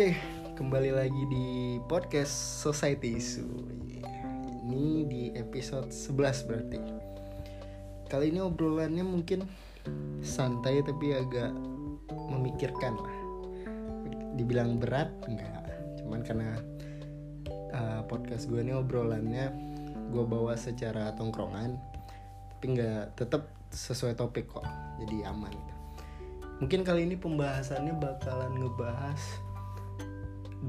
Oke, kembali lagi di podcast Society Issue. Ini di episode 11 berarti. Kali ini obrolannya mungkin santai tapi agak memikirkan lah. Dibilang berat enggak, cuman karena uh, podcast gue ini obrolannya gue bawa secara tongkrongan, tapi nggak tetap sesuai topik kok, jadi aman. Mungkin kali ini pembahasannya bakalan ngebahas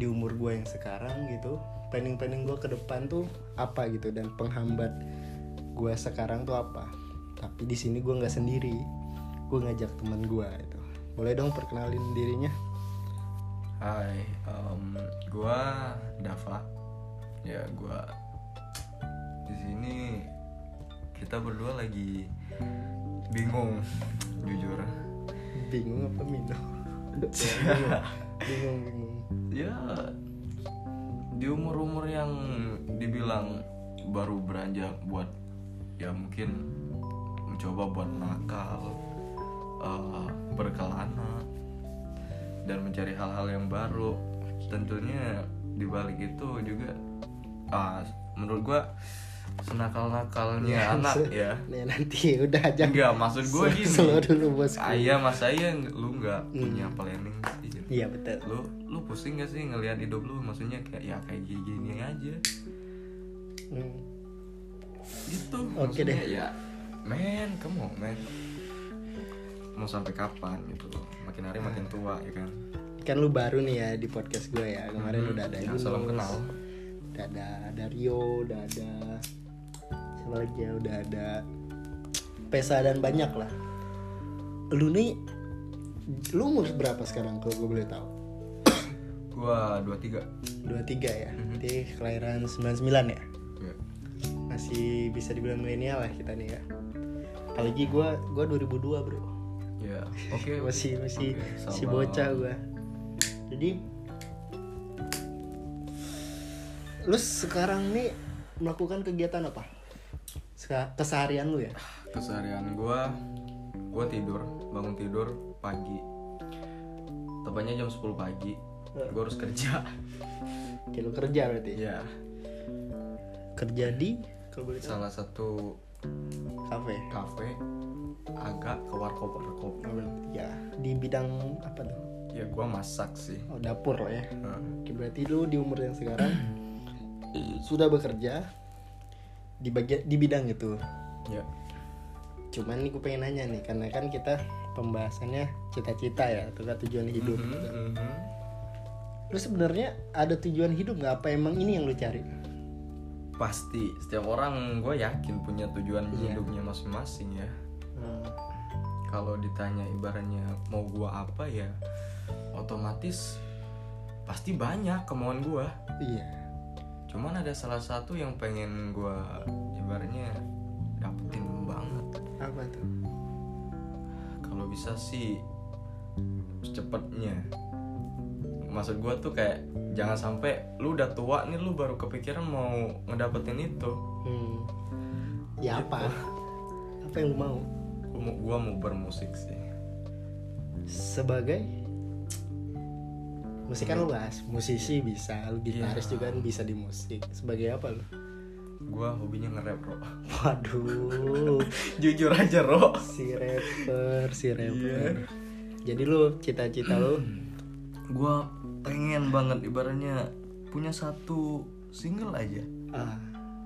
di umur gue yang sekarang gitu planning-planning gue ke depan tuh apa gitu dan penghambat gue sekarang tuh apa. Tapi di sini gue nggak sendiri gue ngajak teman gue itu boleh dong perkenalin dirinya? Hai, em, gua Dava. Ya, gua di sini kita berdua lagi bingung, jujur. bingung apa minum bingung bingung bingung Ya, di umur-umur yang dibilang baru beranjak buat ya mungkin mencoba buat nakal, eh, berkelana dan mencari hal-hal yang baru. Tentunya di balik itu juga ah, menurut gua senakal-nakalnya anak se- ya. Nih, nanti udah aja Enggak, maksud gue gini. slow dulu. Ayah mas saya lu nggak punya planning. Iya betul Lu lu pusing gak sih ngelihat hidup lu? Maksudnya kayak ya kayak gini, aja. Hmm. Gitu. Oke deh. Ya, men, kamu men. Mau sampai kapan gitu loh? Makin hari makin tua ya kan. kan lu baru nih ya di podcast gue ya kemarin Hmm, udah ada ya, salam kenal. udah ada ada Rio udah ada siapa lagi ya udah ada Pesa dan banyak lah lu nih lu umur berapa sekarang kalau gue boleh tahu? Gua 23. 23 ya? Mhm. Jadi kelahiran 99 ya? Ya. masih bisa dibilang milenial lah kita nih ya. Apalagi gue gua 2002 bro. Ya, oke. masih masih Oke, si bocah gue jadi lu sekarang nih melakukan kegiatan apa? Seka- keseharian lu ya? Keseharian gua gua tidur bangun tidur pagi. Tepatnya jam 10 pagi. Gua harus kerja. Lu kerja berarti? Ya kerja di? Kalau boleh tahu? Salah satu kafe? kafe agak ke warkop warkop Oh, ya di bidang apa tuh? Ya gua masak sih. Oh dapur lah ya. Nah, Oke, berarti lu di umur yang sekarang sudah bekerja di bagian di bidang itu? Ya. Cuman nih gue pengen nanya nih karena kan kita pembahasannya cita-cita ya atau tujuan hidup Mhm, gitu. mhm. lu sebenarnya ada tujuan hidup nggak? Apa emang ini yang lu cari? Pasti. Setiap orang gue yakin punya tujuan Iya. hidupnya masing-masing ya. Hmm, kalau ditanya ibaratnya mau gua apa ya otomatis pasti banyak kemauan gua. Iya. Cuman ada salah satu yang pengen gua ibaratnya dapetin banget. Apa tuh bisa sih secepatnya. Maksud gua tuh kayak jangan sampai lu udah tua nih lu baru kepikiran mau ngedapetin itu. Hmm. ya apa? Apa yang lu mau? Gua mau, gua mau bermusik sih. Sebagai musik kan lu bahas musisi bisa lu gitaris Iya. juga kan bisa di musik. Sebagai apa lu gua hobinya nge-rap bro waduh. Jujur aja bro si rapper si rapper. Iya. jadi lu cita-cita lu? Gue pengen banget ibaratnya punya satu single aja. Ah.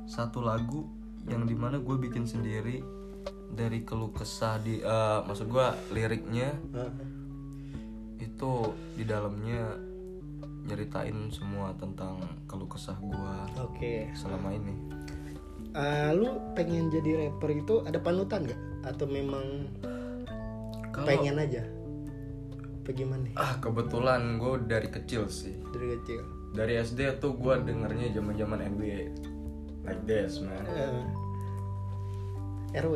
Satu lagu yang di mana gue bikin sendiri dari keluh kesah di eh, maksud gue liriknya. Ah. itu di dalamnya nyeritain semua tentang keluh kesah gue oke. selama ini Ah, lu pengen jadi rapper itu ada panutan gak? Atau memang kalau pengen aja? Apa gimana? Ah kebetulan gue dari kecil sih. Dari kecil. Dari SD tuh gue dengernya zaman zaman NBA like this man. Eh, RW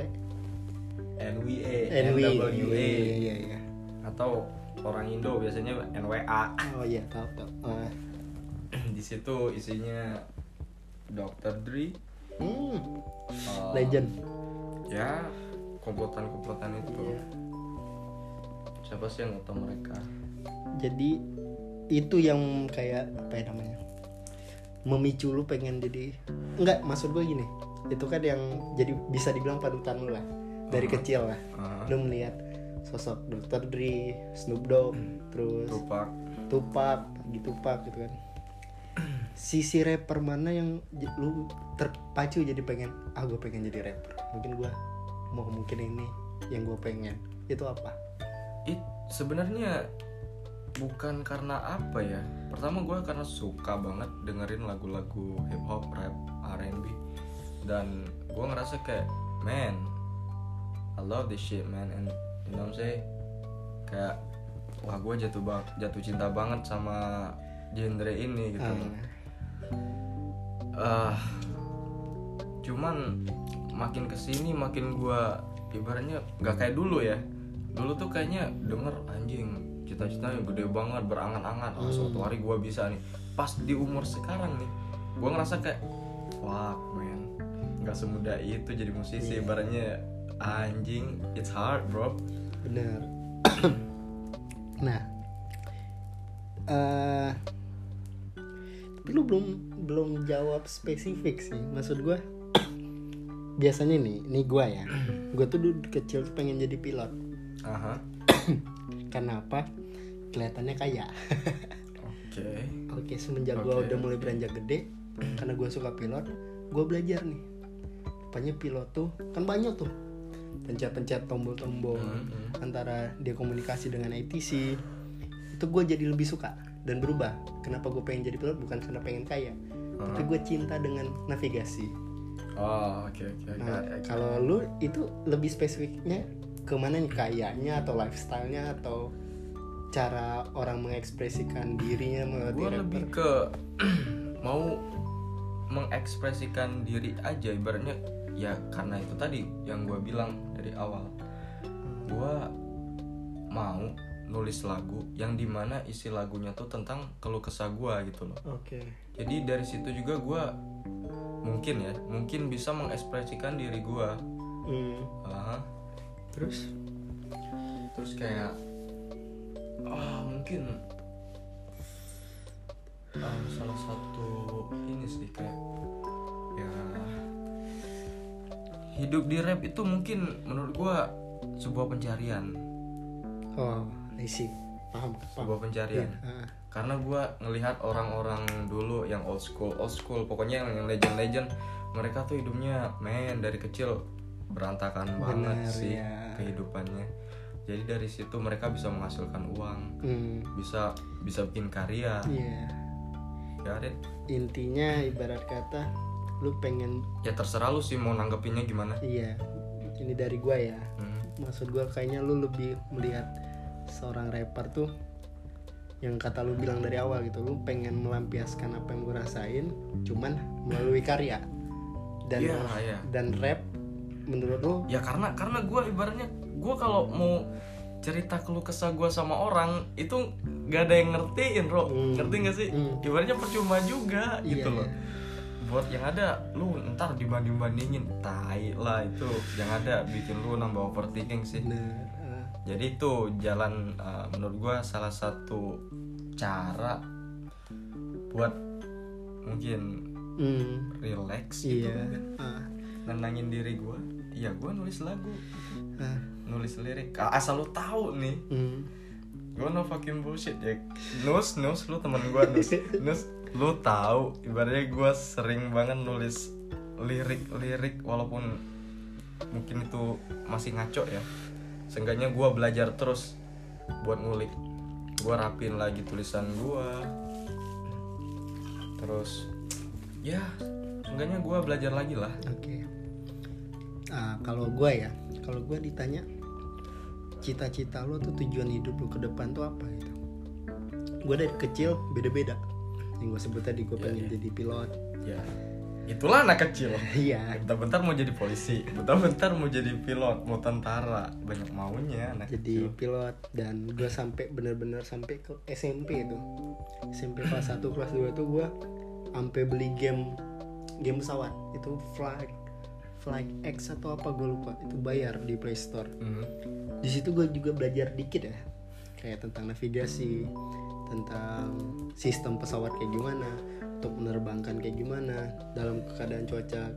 NWA NW NWA Iya iya iya atau orang Indo biasanya NWA Oh iya tahu tahu. Ah. di situ isinya Dr. Dre Hmm uh, Legend ya komplotan-komplotan itu Iya. siapa sih yang tahu mereka Jadi itu yang kayak apa ya namanya memicu lu pengen jadi enggak maksud gue gini itu kan yang jadi bisa dibilang panutan lu lah dari Uh-huh. kecil lah Ah, lu melihat sosok Dr. Dre, Snoop Dogg, terus Tupac Tupac, gitu Tupac gitu kan. Sisi rapper mana yang lu terpacu jadi pengen ah gue pengen jadi rapper. Mungkin gua mau mungkin ini yang gue pengen. Itu apa? it sebenarnya bukan karena apa ya pertama gue karena suka banget dengerin lagu-lagu hip hop rap R&B dan gue ngerasa kayak man I love this shit man and you know what I'm saying kayak wah gue jatuh bang jatuh cinta banget sama genre ini gitu Ah, ah cuman makin ke sini makin gua ibaratnya nggak kayak dulu ya. Dulu tuh kayaknya denger anjing cita-citanya gede banget berangan-angan ah suatu hari gua bisa nih. Pas di umur sekarang nih gua ngerasa kayak fuck man. Nggak semudah itu jadi musisi ibaratnya anjing it's hard bro. Bener. nah, eh tapi lu belum belum jawab spesifik sih. Maksud gue biasanya nih, nih gue ya, gue tuh dulu kecil tuh pengen jadi pilot. aha Karena apa? Kelihatannya kaya. oke Oke, semenjak gue Oke, udah mulai beranjak gede, karena gue suka pilot, gue belajar nih. Rupanya pilot tuh kan banyak tuh, pencet-pencet tombol-tombol Mhm. antara dia komunikasi dengan ATC. Itu gue jadi lebih suka dan berubah. Kenapa gue pengen jadi pilot? Bukan karena pengen kaya, tapi gue cinta dengan navigasi. oh oke oke oke Nah, kalau lu itu lebih spesifiknya ke mana nih kayanya atau lifestyle-nya atau cara orang mengekspresikan dirinya melalui gue lebih ke mau mengekspresikan diri aja ibaratnya ya karena itu tadi yang gue bilang dari awal gue mau nulis lagu yang di mana isi lagunya tuh tentang keluh kesah gue gitu loh Oke. jadi dari situ juga gue mungkin ya mungkin bisa mengekspresikan diri gue Hmm. Terus? terus kayak ah mungkin ah, salah satu ini sih kayak ya hidup di rap itu mungkin menurut gua sebuah pencarian Oh, I see. Paham, paham. sebuah pencarian Ah, karena gua ngelihat orang-orang dulu yang old school old school pokoknya yang, yang legend-legend mereka tuh hidupnya men dari kecil berantakan banget Bener, sih ya. kehidupannya jadi dari situ mereka bisa menghasilkan uang hmm, bisa bisa bikin karya Iya. ya. Intinya ibarat kata lu pengen ya terserah lu sih mau nanggepinnya gimana iya. Ini dari gua ya. Hmm. Maksud gua kayaknya lu lebih melihat seorang rapper tuh yang kata lu bilang dari awal gitu lu pengen melampiaskan apa yang gue rasain cuman melalui karya. Dan Iya, iya. dan rap menurut lu? Ya karena karena gue ibaratnya gue kalau mau cerita keluh kesah gue sama orang itu gak ada yang ngertiin bro Hmm. ngerti gak sih? Hmm. ibaratnya percuma juga Iya, gitu loh. iya. buat yang ada lu ntar dibanding bandingin tai lah itu. Yang ada bikin lu nambah overthinking sih. Bener. ah, jadi itu jalan uh, menurut gua salah satu cara buat mungkin hmm, relax gitu iya. mungkin. ah, nenangin diri gua. Iya gua nulis lagu. Ah, nulis lirik. Asal lu tahu nih. Hmm. gua no fucking bullshit ya. Nus nus lu temen gua nus. Nus lu tahu ibaratnya gua sering banget nulis lirik-lirik walaupun mungkin itu masih ngaco ya seenggaknya gua belajar terus buat ngulik gua rapin lagi tulisan gua terus ya seenggaknya gua belajar lagi lah Oke. Ah, kalau gue ya, kalau gue ditanya cita-cita lo tuh tujuan hidup lo ke depan tuh apa gitu? Gue dari kecil beda-beda. Yang gue sebut tadi gue Iya, pengen iya. jadi pilot. ya itulah anak kecil. Iya. bentar-bentar mau jadi polisi bentar-bentar mau jadi pilot mau tentara. Banyak maunya anak jadi kecil. pilot dan gue sampai bener-bener sampai ke SMP itu. SMP kelas 1 kelas 2 tuh gue sampai beli game game pesawat. Itu flight flight X atau apa gue lupa. Itu bayar di Play Store. Mhm. di situ gue juga belajar dikit ya. Kayak tentang navigasi tentang sistem pesawat kayak gimana untuk menerbangkan kayak gimana dalam keadaan cuaca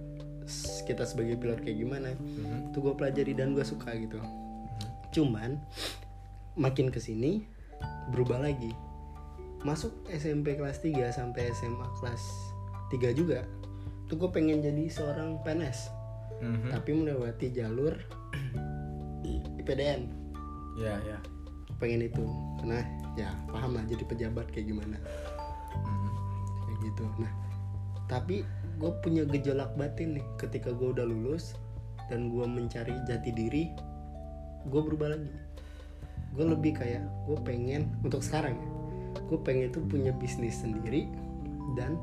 kita sebagai pilot kayak gimana Mhm. itu gue pelajari dan gue suka gitu. Cuman makin ke sini berubah lagi. Masuk SMP kelas 3 sampai SMA kelas 3 juga tuh gue pengen jadi seorang PNS Mhm. tapi melewati jalur IPDN ya ya. Pengen itu. Karena ya paham lah jadi pejabat kayak gimana gitu. Nah tapi gue punya gejolak batin nih. Ketika gue udah lulus dan gue mencari jati diri gue berubah lagi. Gue lebih kayak gue pengen untuk sekarang ya gue pengen tuh punya bisnis sendiri dan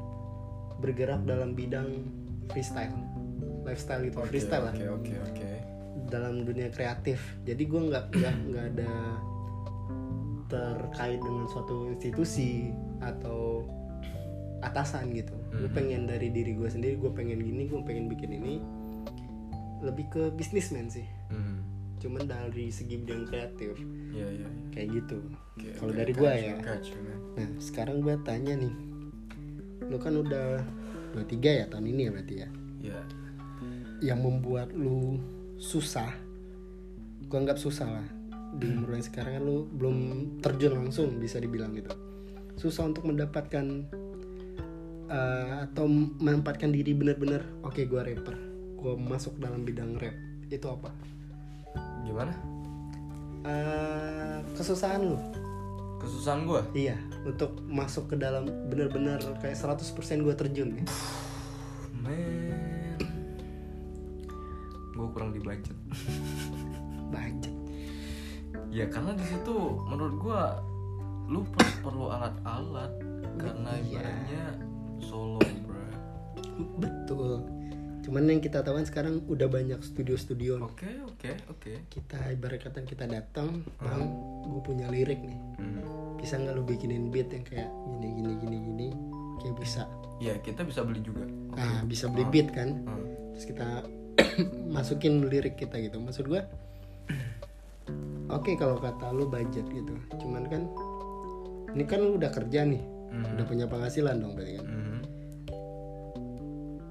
bergerak dalam bidang freestyle. Lifestyle itu Oke, freestyle lah. oke oke oke. Dalam dunia kreatif. Jadi gue nggak nggak nggak ada terkait dengan suatu institusi atau atasan gitu. Gue Mhm. pengen dari diri gue sendiri gue pengen gini gue pengen bikin ini. Lebih ke bisnismen sih. Mhm. cuman dari segi bidang kreatif. Ya ya ya. kayak gitu. Oke, kalau dari gue ya. nah sekarang gue tanya nih. Lu kan udah 23 ya tahun ini ya berarti ya? Ya yang membuat lu susah gua anggap susah lah. Di umur yang sekarang kan lu belum terjun langsung bisa dibilang gitu. Susah untuk mendapatkan eh, atau menempatkan diri benar-benar oke gua rapper. Gua masuk dalam bidang rap. Itu apa? Gimana? Eh, kesusahan lu. Kesusahan gue iya untuk masuk ke dalam benar-benar kayak 100% gua terjun man. Gue kurang dibajak banyak ya karena di situ menurut gue lu per- perlu alat-alat. Karena Iya. ibaratnya solo bro. Betul. Cuman yang kita tahu kan sekarang udah banyak studio-studio. Oke oke oke. Kita ibarat kata kita datang bang gue punya lirik nih. Hmm. bisa nggak lu bikinin beat yang kayak gini gini gini gini? Kayak bisa. Ya kita bisa beli juga. Nah bisa beli beat kan? Hmm. terus kita masukin lirik kita gitu. Maksud gue oke kalau kata lu budget gitu. Cuman kan ini kan lu udah kerja nih Mhm. udah punya penghasilan dong berarti kan. Mhm.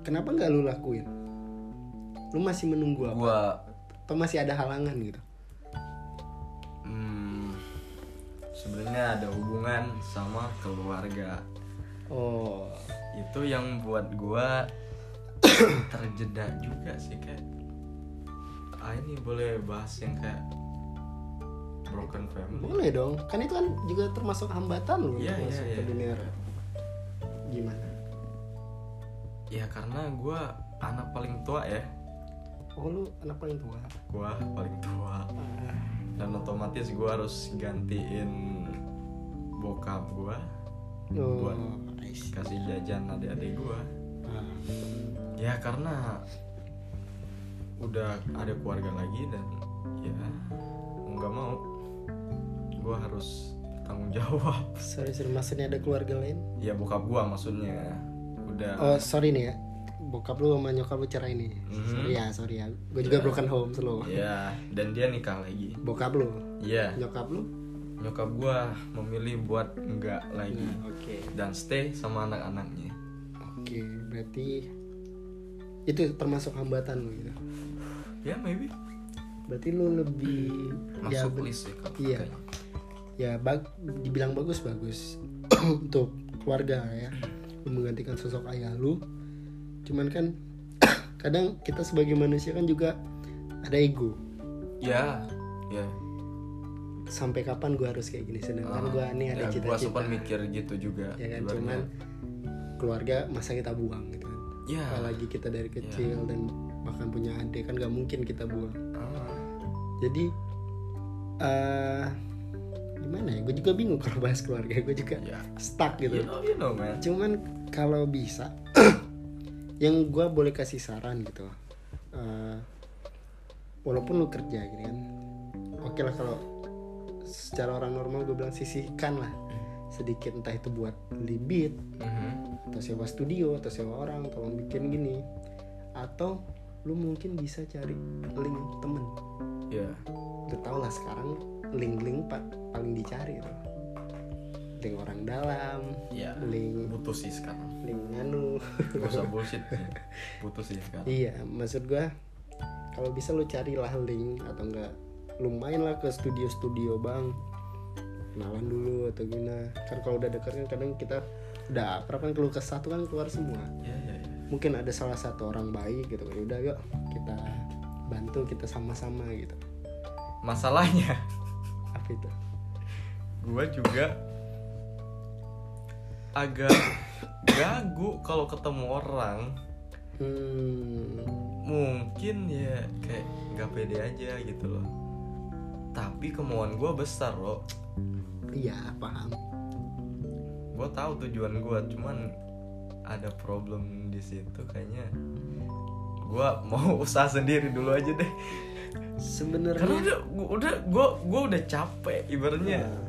kenapa nggak lu lakuin? Lu masih menunggu apa? Gua atau masih ada halangan gitu? Hmm, sebenarnya ada hubungan sama keluarga. Oh. Itu yang buat gua terjeda juga sih kayak ah ini boleh bahas yang kayak broken family. Boleh dong. Kan itu kan juga termasuk hambatan untuk iya, masuk iya. ke dunia rap. Gimana? Ya karena gua anak paling tua ya. Oh lu anak paling tua? Gua paling tua. Ah, dan otomatis gua harus gantiin bokap gua oh, Buat. Kasih jajan adik-adik gua. Ah, ya karena udah ada keluarga lagi dan ya nggak mau gue harus tanggung jawab. Sorry sorry maksudnya ada keluarga lain? Ya bokap gue maksudnya. Udah. Oh sorry nih ya. Bokap lu sama nyokap lu cerai nih. Mhm. sorry ya sorry ya. Gue juga broken home slow. Ya dan dia nikah lagi. Bokap lu? Ya nyokap lu? Nyokap gue memilih buat enggak lagi. Nah, oke. Dan stay sama anak-anaknya. Oke berarti itu termasuk hambatan lu gitu? Ya maybe. Berarti lu lebih ya masuk ben- list kalau iya. Ya bag, dibilang bagus bagus. Untuk keluarga ya. Lu menggantikan sosok ayah lu. Cuman kan kadang kita sebagai manusia kan juga ada ego. Ya ya. Sampai kapan gua harus kayak gini? Sedangkan Ah, gua nih ada ya, gua cita-cita. sempat mikir gitu juga ya kan ibaratnya. cuman keluarga masa kita buang gitu kan. Ya. Apalagi kita dari kecil dan bahkan punya adik kan gak mungkin kita buang. Ah, jadi eh gimana ya? Gue juga bingung kalau bahas keluarga. Gue juga ya stuck gitu. You know you know man. Cuman kalau bisa yang gue boleh kasih saran gitu eh, walaupun lu kerja gitu kan oke lah kalau secara orang normal gue bilang sisihkan lah. Sedikit entah itu buat beat Mhm. atau sewa studio atau sewa orang tolong bikin gini. Atau lu mungkin bisa cari link temen. Ya lu tau lah sekarang link-link pak paling dicari tuh. Link orang dalam ya link butuh sih sekarang. link nganu. Gak usah bullshit sih sekarang. Iya maksud gua kalau bisa lu carilah link atau enggak lu main lah ke studio-studio bang. Kenalan dulu atau gimana. Kan kalau udah dekat kan kadang kita udah akrab kan keluh kesah tuh kan keluar semua. Ya ya ya mungkin ada salah satu orang baik gitu kan udah yuk kita bantu kita sama-sama gitu. Masalahnya apa itu? gue juga agak gagu kalau ketemu orang. Hmm. Mungkin ya kayak nggak pede aja gitu loh. Tapi kemauan gue besar loh iya paham. Gue tahu tujuan gue cuman ada problem di situ kayaknya. Gue mau usaha sendiri dulu aja deh. Karena sebenarnya udah gua- udah gue gue udah capek ibaratnya. Nah,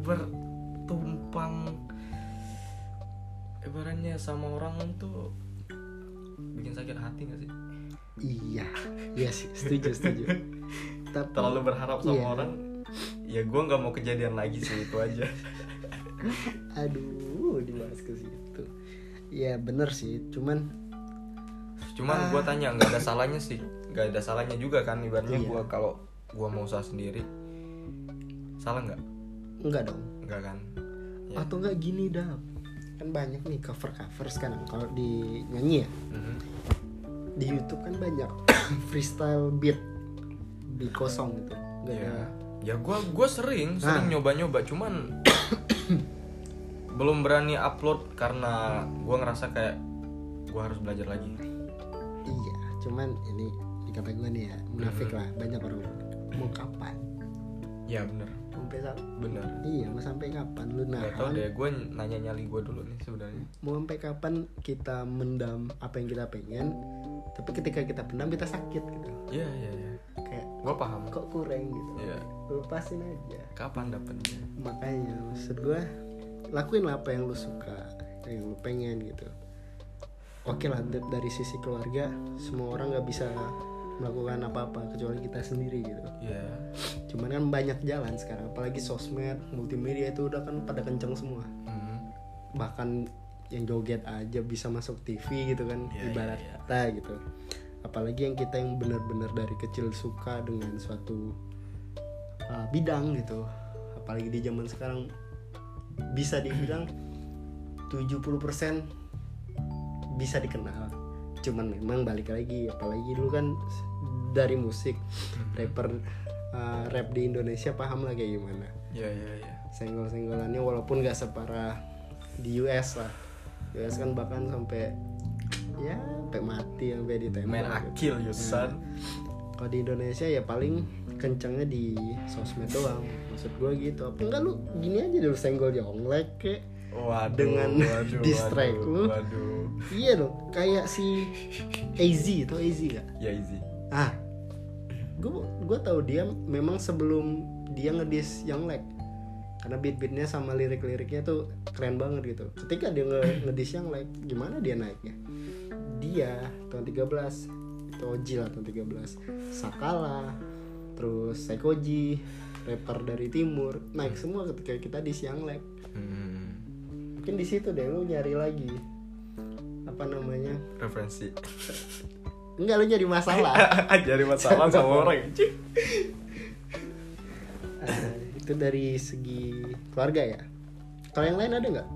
bertumpang ibaratnya sama orang tuh bikin sakit hati gak sih? Iya. Iya sih setuju setuju. Tapi terlalu berharap sama Iya. orang ya gue nggak mau kejadian lagi sih itu aja. Aduh dibahas ke situ ya bener sih. Cuman cuman gue tanya nggak ada salahnya sih. Nggak ada salahnya juga kan ibaratnya Iya. gue kalau gue mau usaha sendiri salah nggak? Enggak dong. Nggak kan? Ya. atau enggak gini dah. Kan banyak nih cover cover sekarang. Kalau di nyanyi ya. Mhm. di YouTube kan banyak freestyle beat. Di kosong gitu. Nggak ya ada. Ya gue gue sering sering Ah. nyoba nyoba cuman belum berani upload karena gue ngerasa kayak gue harus belajar lagi. Iya cuman ini dikata gue nih ya munafik lah banyak orang mau kapan? Ya bener. Sampai sa- bener. Iya mau sampai kapan lu Gak tau deh gue nanya nyali gue dulu nih sebenarnya. Mau sampai kapan kita mendam apa yang kita pengen tapi ketika kita pendam kita sakit gitu. Iya iya iya. Kayak gue paham. Kok kurang gitu? Iya. lepasin aja. Kapan dapetnya? Makanya maksud gue lakuin lah apa yang lu suka yang lu pengen gitu. Oke lah da- dari sisi keluarga semua orang nggak bisa melakukan apa-apa kecuali kita sendiri gitu. Iya. Cuman kan banyak jalan sekarang apalagi sosmed multimedia itu udah kan pada kenceng semua. Mhm. bahkan yang joget aja bisa masuk TV gitu kan Iya, ibarat iya, iya. kata gitu. Apalagi yang kita yang benar-benar dari kecil suka dengan suatu uh, bidang gitu. Apalagi di zaman sekarang bisa dibilang 70% bisa dikenal. Cuman memang balik lagi apalagi dulu kan dari musik rapper uh, rap di Indonesia paham lah kayak gimana. Iya iya iya. Senggol-senggolannya walaupun gak separah di US lah. US kan bahkan sampai ya sampai mati sampai ditembak Main gitu. akil you son kalau di Indonesia ya paling kencengnya di sosmed doang maksud gue gitu. Apa enggak lu gini aja dulu senggol jonglek kek. Waduh Dengan waduh, distract waduh, lu. Waduh. Iya dong kayak si AZ itu AZ gak Ya easy ah. Gue gue tahu dia memang sebelum dia ngedis yang leg karena beat beatnya sama lirik liriknya tuh keren banget gitu. Ketika dia nge ngedis yang leg gimana dia naiknya? Dia tahun 13 itu Oji lah tahun 13 Sakala terus Seikoji rapper dari timur naik semua ketika kita di siang leg hmm. mungkin di situ deh lu nyari lagi. Apa namanya? Referensi. Enggak lu nyari masalah. Jadi masalah sama orang. Ah, itu dari segi keluarga ya? Kalau yang lain ada nggak?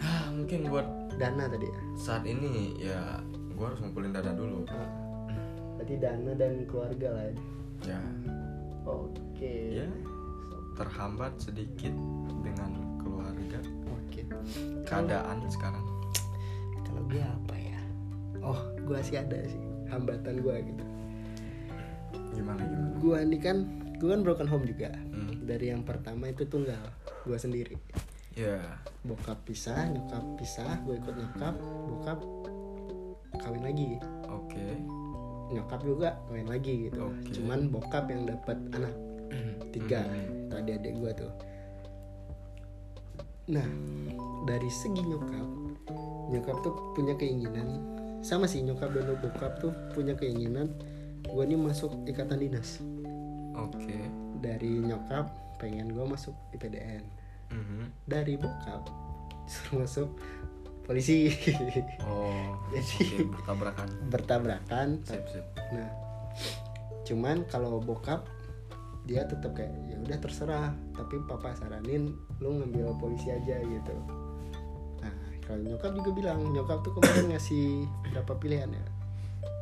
Ah, Mungkin buat dana tadi ya? saat ini ya gue harus ngumpulin dana dulu Ah, berarti dana dan keluarga lah ya? Ya oke. Ya terhambat sedikit dengan keluarga. Oke. Keadaan sekarang. Kalau gue apa ya? Oh gue sih ada sih hambatan gue gitu. Gimana gimana? Gue nih kan gue kan broken home juga. Hmm. dari yang pertama itu tunggal gue sendiri. Ya. Bokap pisah nyokap pisah gue ikut nyokap bokap kawin lagi. Oke nyokap juga kawin lagi gitu Oke. cuman bokap yang dapat anak tiga Hmm. tadi adik gue tuh nah dari segi nyokap nyokap tuh punya keinginan sama sih nyokap dan bokap tuh punya keinginan gue nih masuk ikatan dinas Oke dari nyokap pengen gue masuk IPDN Mhm. dari bokap disuruh masuk polisi. Oh Jadi- bertabrakan. bertabrakan. Sip sip. Nah cuman kalau bokap dia tetap kayak ya udah terserah tapi papa saranin lu ngambil polisi aja gitu. Nah kalau nyokap juga bilang nyokap tuh kemarin ngasih berapa pilihan ya?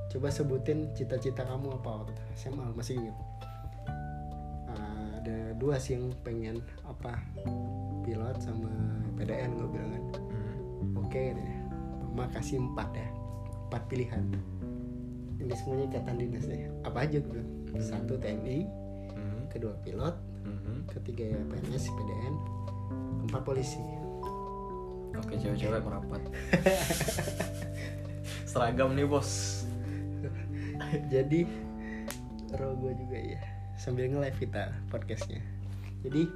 Coba sebutin cita-cita kamu apa waktu? SMA masih ingat. Ah, ada dua sih yang pengen apa pilot sama PDN gue bilang kan. Oke deh mama kasih empat ya. Empat pilihan. Ini semuanya ikatan dinas deh apa aja gue satu TNI Mhm. kedua pilot Mhm. ketiga ya PNS PDN keempat polisi. Oke cewek-cewek merapat. Seragam nih bos. Jadi ro gue juga ya. Sambil nge-live kita podcastnya. Jadi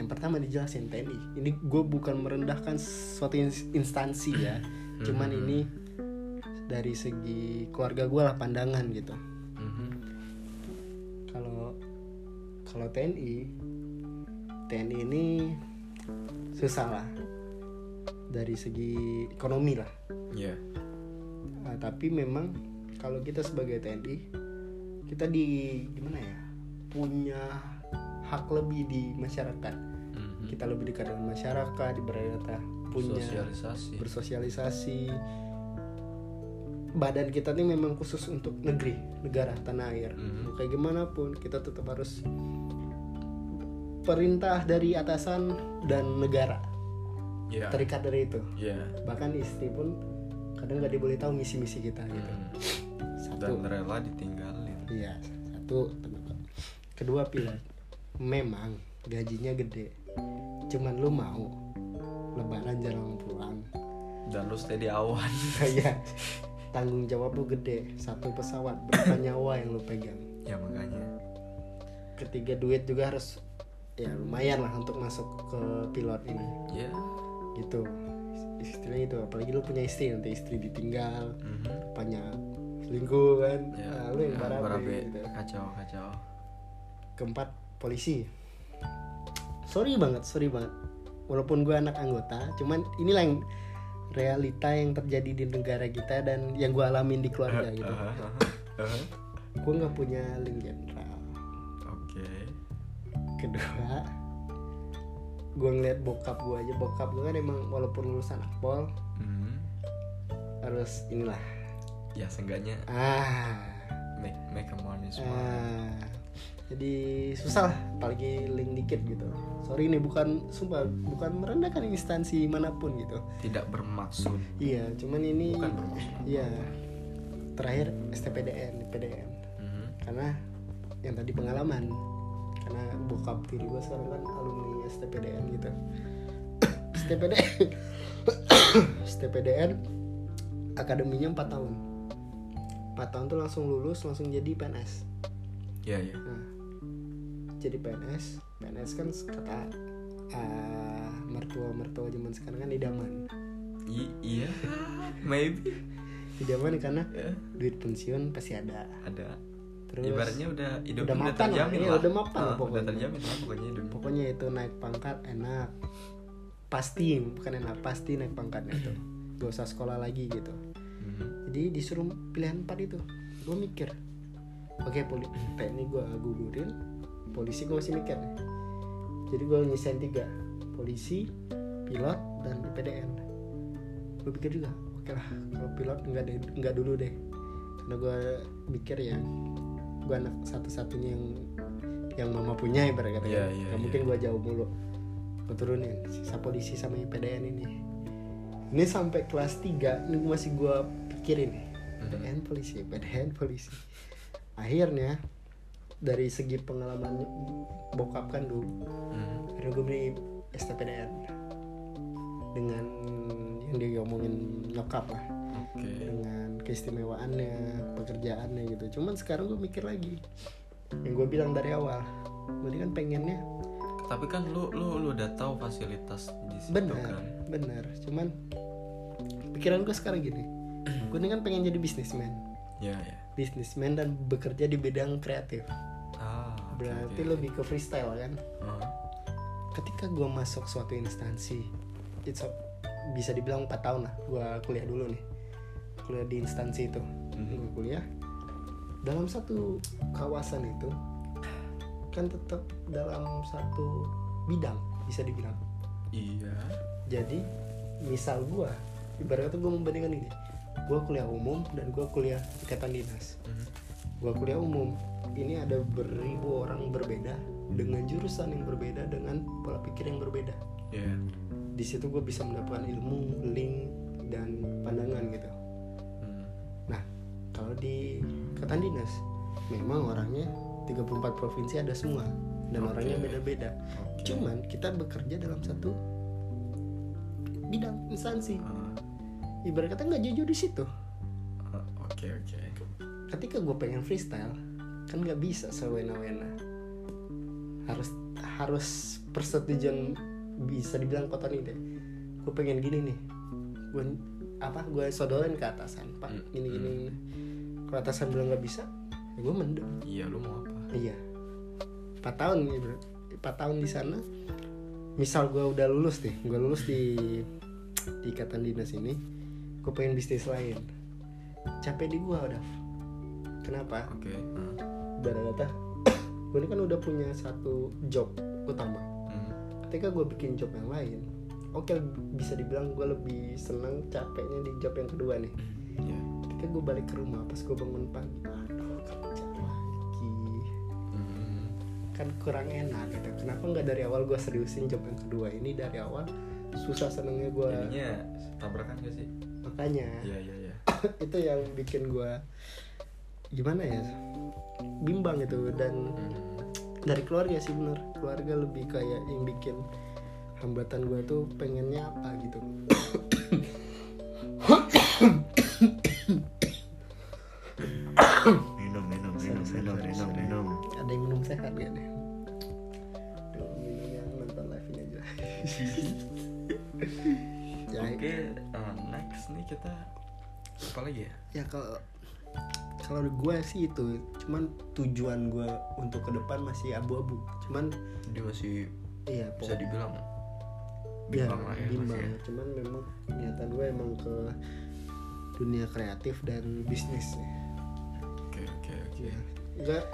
yang pertama dijelasin TNI ini gue bukan merendahkan suatu ins- instansi ya cuman Mhm. ini dari segi keluarga gue lah pandangan gitu Mhm. kalau kalau TNI TNI ini susah lah dari segi ekonomi lah Iya. Nah, tapi memang kalau kita sebagai TNI kita di gimana ya punya hak lebih di masyarakat. Kita lebih dekat dengan masyarakat ibaratnya punya sosialisasi bersosialisasi. Badan kita ini memang khusus untuk negeri negara tanah air. Mhm. Mau kayak gimana pun kita tetap harus perintah dari atasan dan negara. Iya. terikat dari itu. Iya. bahkan istri pun kadang nggak diboleh tahu misi-misi kita gitu. Mhm. satu. Dan rela ditinggalin. Iya satu. Kedua pilot memang gajinya gede cuman lu mau lebaran jarang pulang. Dan lu stay di awan. Kayak tanggung jawab lu gede. Satu pesawat berapa nyawa yang lu pegang. Ya makanya. Ketiga duit juga harus ya lumayan lah untuk masuk ke pilot ini. Ya gitu. Istilahnya itu apalagi lu punya istri nanti istri ditinggal Mhm. banyak selingkuh kan. Ya Nah, lu yang ya, barabe barabe. gitu. kacau kacau. Keempat polisi sorry banget sorry banget. Walaupun gue anak anggota cuman inilah yang realita yang terjadi di negara kita dan yang gue alamin di keluarga gitu. Aha, aha, aha. gue nggak punya link jenderal oke. Kedua gue ngeliat bokap gue aja. Bokap gue kan emang walaupun lulusan akpol Mhm. harus inilah. Ya seenggaknya. Ah. Make make a money Ah, jadi susah lah apalagi link dikit gitu. Sorry ini bukan sumpah bukan merendahkan instansi mana pun gitu. Tidak bermaksud. Iya cuman ini bukan bermaksud. iya terakhir STPDN PDN Mhm. karena yang tadi pengalaman karena bokap tiri gue sekarang kan alumni STPDN gitu. STPDN STPDN akademinya 4 tahun. 4 tahun tuh langsung lulus langsung jadi PNS ya ya Nah, jadi PNS, PNS kan kata ah, mertua-mertua zaman sekarang kan idaman. I- iya maybe Idaman karena ya duit pensiun pasti ada. ada Terus ibaratnya udah hidup udah mapan lah, terjamin lah, udah mapan Ah, pokoknya. udah terjamin lah pokoknya hidup pokoknya itu naik pangkat enak. Pasti bukan enak, pasti naik pangkatnya itu. Gak usah sekolah lagi gitu. Mhm. Jadi disuruh pilihan empat itu. Gue mikir, oke poli TNI gue gugurin, polisi gue masih mikir. Jadi gue nyisain tiga, polisi, pilot, dan PDN. Gue pikir juga, oke lah kalau pilot nggak deh, nggak dulu deh. Karena gue mikir ya, gue anak satu-satunya yang yang mama punya ibarat kata iya, Nggak iya. mungkin gue jauh mulu. Gue turunin sisa polisi sama PDN ini. Ini sampai kelas 3 ini masih gue pikirin nih. Mhm. PDN polisi, PDN polisi. Akhirnya dari segi pengalaman bokap kan dulu, Mhm. akhirnya gue beli STPDN dengan yang dia ngomongin nyokap lah. Oke. Dengan keistimewaannya pekerjaannya gitu. Cuman sekarang gue mikir lagi. Yang gue bilang dari awal gue kan pengennya tapi kan lu lu lu udah tahu fasilitas di situ benar kan? benar. Cuman pikiran gue sekarang gini. Gue ini kan pengen jadi bisnismen ya ya. Bisnismen dan bekerja di bidang kreatif berarti oke. lebih ke freestyle kan? Heeh. ketika gue masuk suatu instansi itu bisa dibilang 4 tahun lah gue kuliah dulu nih. Kuliah di instansi itu. Mhm. gue kuliah. Dalam satu kawasan itu kan tetap dalam satu bidang bisa dibilang. Iya. Jadi misal gue ibaratnya tuh gue membandingkan ini gue kuliah umum dan gue kuliah ikatan dinas. Mhm. gue kuliah umum ini ada beribu orang berbeda dengan jurusan yang berbeda dengan pola pikir yang berbeda Iya. di situ gue bisa mendapatkan ilmu link dan pandangan gitu Hmm. nah kalau di ikatan dinas memang orangnya 34 provinsi ada semua dan Oke. orangnya beda-beda Oke. cuman kita bekerja dalam satu bidang instansi Ah, ibarat kata nggak jujur di situ ah, oke oke ketika gue pengen freestyle kan nggak bisa sewena-wena. Harus harus persetujuan bisa dibilang kotor nih deh. Gue pengen gini nih. Gue apa gue sodorin ke atasan pak Hmm, gini gini, gini. kalau atasan bilang nggak bisa ya gue mendem. Iya lu mau apa? Iya. 4 tahun nih bro. 4 tahun di sana. Misal gue udah lulus nih gue lulus di di ikatan dinas ini gue pengen bisnis lain. Capek di gue udah kenapa? Oke ah. Dari kata gue ini kan udah punya satu job utama. Hmm. ketika gue bikin job yang lain oke bisa dibilang gue lebih senang capeknya di job yang kedua nih. Iya. ketika gue balik ke rumah pas gue bangun pagi aduh kerja lagi. Hmm. kan kurang enak gitu. Kenapa nggak dari awal gue seriusin job yang kedua ini? Dari awal susah senengnya gue Jadinya tabrakan gak sih? Makanya iya iya iya. itu yang bikin gue gimana ya? Bimbang gitu dan Hmm. dari keluarga sih bener. Keluarga lebih kayak yang bikin hambatan gue tuh pengennya apa gitu. Minum minum minum minum minum minum. Ada yang minum sehat gak deh minum yang nonton live ini aja. Ya, oke ah, next nih kita apa lagi ya? Ya kalau kalau gue sih itu. Cuman tujuan gue untuk ke depan masih abu-abu. Cuman dia masih iya bisa dibilang ya, bimbang lah ya bimbang. masih ya. cuman memang niatan gue emang ke dunia kreatif dan bisnis ya. oke oke oke. Ya, enggak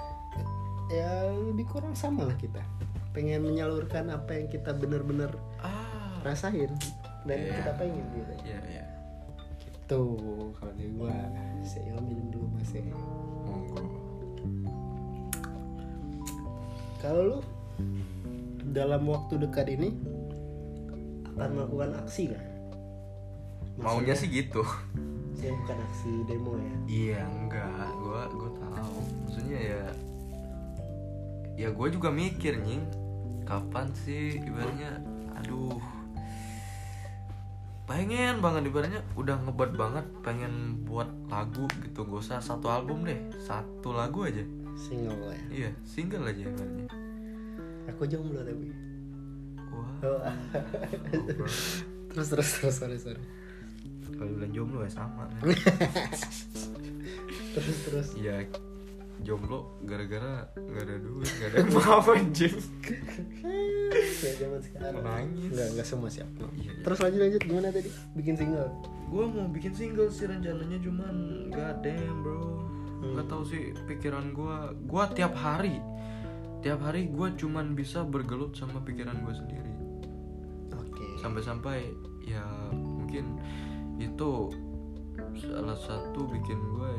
ya lebih kurang sama lah kita. Pengen menyalurkan apa yang kita bener-bener ah. rasain dan Iya. kita pengen gitu. Iya iya tuh kalau dari gua. Saya minum dulu mas ya. monggo. Kalau lu dalam waktu dekat ini akan melakukan aksi nggak? Maunya sih gitu. Saya bukan aksi demo ya? Iya enggak. Gua gua tahu. Maksudnya ya ya gue juga mikir nying. Kapan sih ibaratnya? Aduh pengen banget ibaratnya udah ngebuat banget pengen buat lagu gitu. Gak usah satu album deh satu lagu aja. Single ya. Iya single aja ibaratnya. Aku jomblo tapi wah. Oh, bro. terus terus terus sorry sorry. Kalau bilang jomblo ya sama. Terus terus. Iya jomblo gara-gara nggak ada duit nggak ada mau anjing. Ya zaman sekarang. Menangis. nggak nggak semua siap. Iya, iya. terus lanjut lanjut. Gimana tadi? Bikin single? Gue mau bikin single sih rencananya cuman god damn bro nggak tahu sih pikiran gue gue tiap hari tiap hari gue cuman bisa bergelut sama pikiran gue sendiri. Oke. Sampai-sampai ya mungkin itu salah satu bikin gue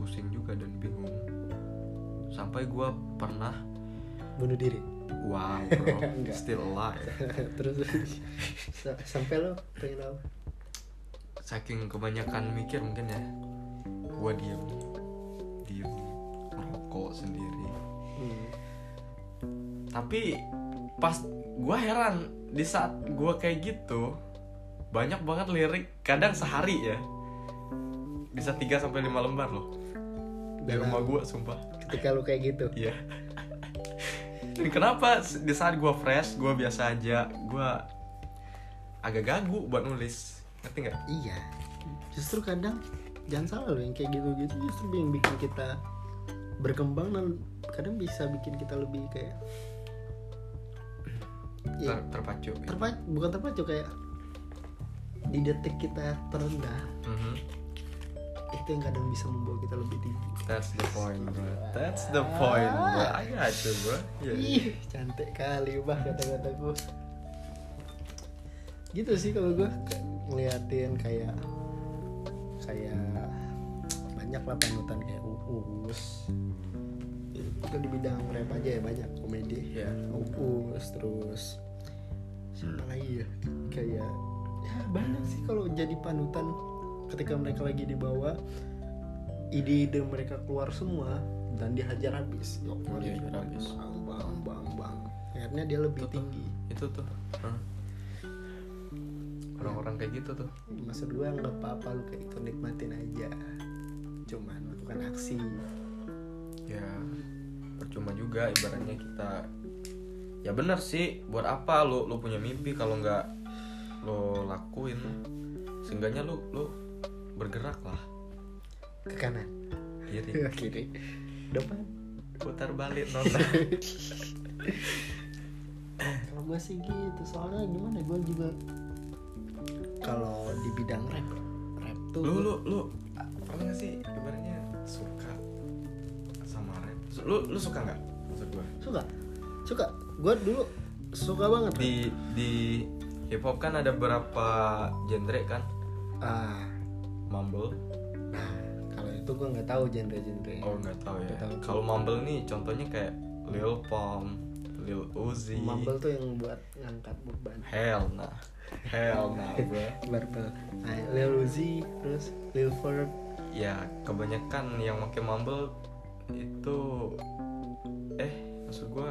pusing juga dan bingung. Sampai gue pernah bunuh diri? Wow bro. Still alive. Terus? Sa- sampai lo pengen apa? Saking kebanyakan mikir mungkin ya gue diem. Diem. Merokok sendiri. Hmm. tapi pas gue heran di saat gue kayak gitu banyak banget lirik kadang sehari ya. Bisa 3 sampai lima lembar loh di Dalam- rumah gue sumpah. Ketika lo kayak gitu. Iya. Dan kenapa di saat gue fresh gue biasa aja gue agak gagu buat nulis. Ngerti nggak? Iya. Justru kadang jangan salah lo yang kayak gitu gitu justru yang bikin kita berkembang dan kadang bisa bikin kita lebih kayak ya, Ter- terpacu. Terpacu bukan terpacu kayak di detik kita terendah. Mhm. Itu yang kadang bisa membawa kita lebih tinggi That's the point, bro. That's the point, bro. I got you, bro. Yeah. Ih, cantik kali bah kata-kataku. Gitu sih kalau gue ngeliatin kayak kayak banyak lah panutan kayak Uus. Itu di bidang rap aja ya banyak komedi. Iya. Uus terus siapa lagi ya kayak ya banyak sih kalau jadi panutan ketika mereka lagi di bawah ide-ide mereka keluar semua dan dihajar habis Yo, Dihajar habis. bang bang bang bang akhirnya dia lebih Tuh, tuh. tinggi Itu tuh. Orang-orang kayak gitu tuh. maksud gue nggak apa-apa lu kayak ikut nikmatin aja cuman lakukan aksi Ya, percuma juga ibaratnya kita Ya benar sih, buat apa lu lu punya mimpi kalau nggak lo lakuin? Seenggaknya lu lu bergerak lah. ke kanan. Kiri, kiri. Depan. Putar balik nona. kalau gue sih gitu. Soalnya gimana gue juga kalau di bidang rap rap tuh lu lu lu ah, pernah gak sih ibaratnya suka sama rap? Lu lu suka nggak? Maksud gua? Suka. Suka. Gue dulu suka banget rap. di di hip hop kan ada beberapa genre kan? Ah mumble? Nah kalau itu gue nggak tahu genre-genre. Oh nggak tahu ya. Kalau mumble nih contohnya kayak Lil Pump Lil Uzi. Mumble tuh yang buat ngangkat beban. Hell nah. Hell nah Barbel nah, Lil Uzi terus Lil Ford ya kebanyakan yang pakai mumble itu eh maksud gua